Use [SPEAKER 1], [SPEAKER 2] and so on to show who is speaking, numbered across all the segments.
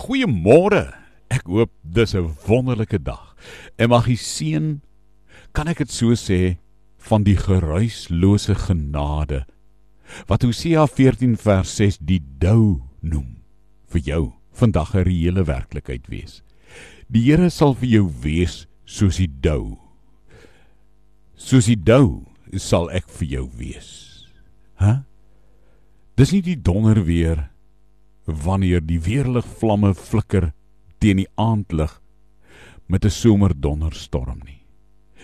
[SPEAKER 1] Goeiemôre. Ek hoop dis 'n wonderlike dag. En mag die seën kan ek dit so sê van die geruislose genade wat Hosea 14 vers 6 die dou noem vir jou vandag 'n reële werklikheid wees. Die Here sal vir jou wees soos die dou. Soos die dou sal ek vir jou wees. Hæ? Huh? Dis nie die donder weer wanneer die weerlig vlamme flikker teen die aandlig met 'n somerdonderstorm nie.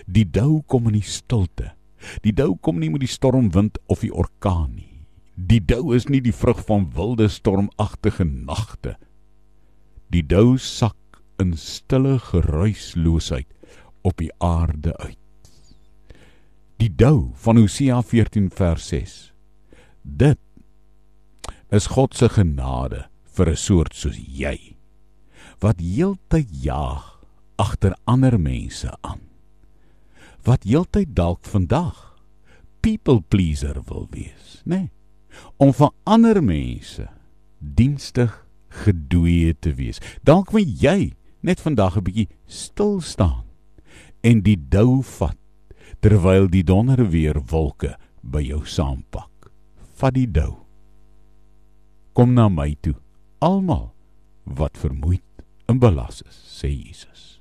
[SPEAKER 1] Die dou kom in die stilte. Die dou kom nie met die stormwind of die orkaan nie. Die dou is nie die vrug van wilde stormagtige nagte. Die dou sak in stille geruisloosheid op die aarde uit. Die dou van Hosea 14 vers 6. Dit is God se genade vir 'n soort soos jy wat heeltyd jaag agter ander mense aan. Wat heeltyd dalk vandag people pleaser wil wees, nê? Nee, om vir ander mense dienstig gedoeye te wees. Dalk wil jy net vandag 'n bietjie stil staan en die dou vat terwyl die donder weer wolke by jou saampak. Vat die dou kom na my toe. Almal wat vermoeid en belas is sê Jesus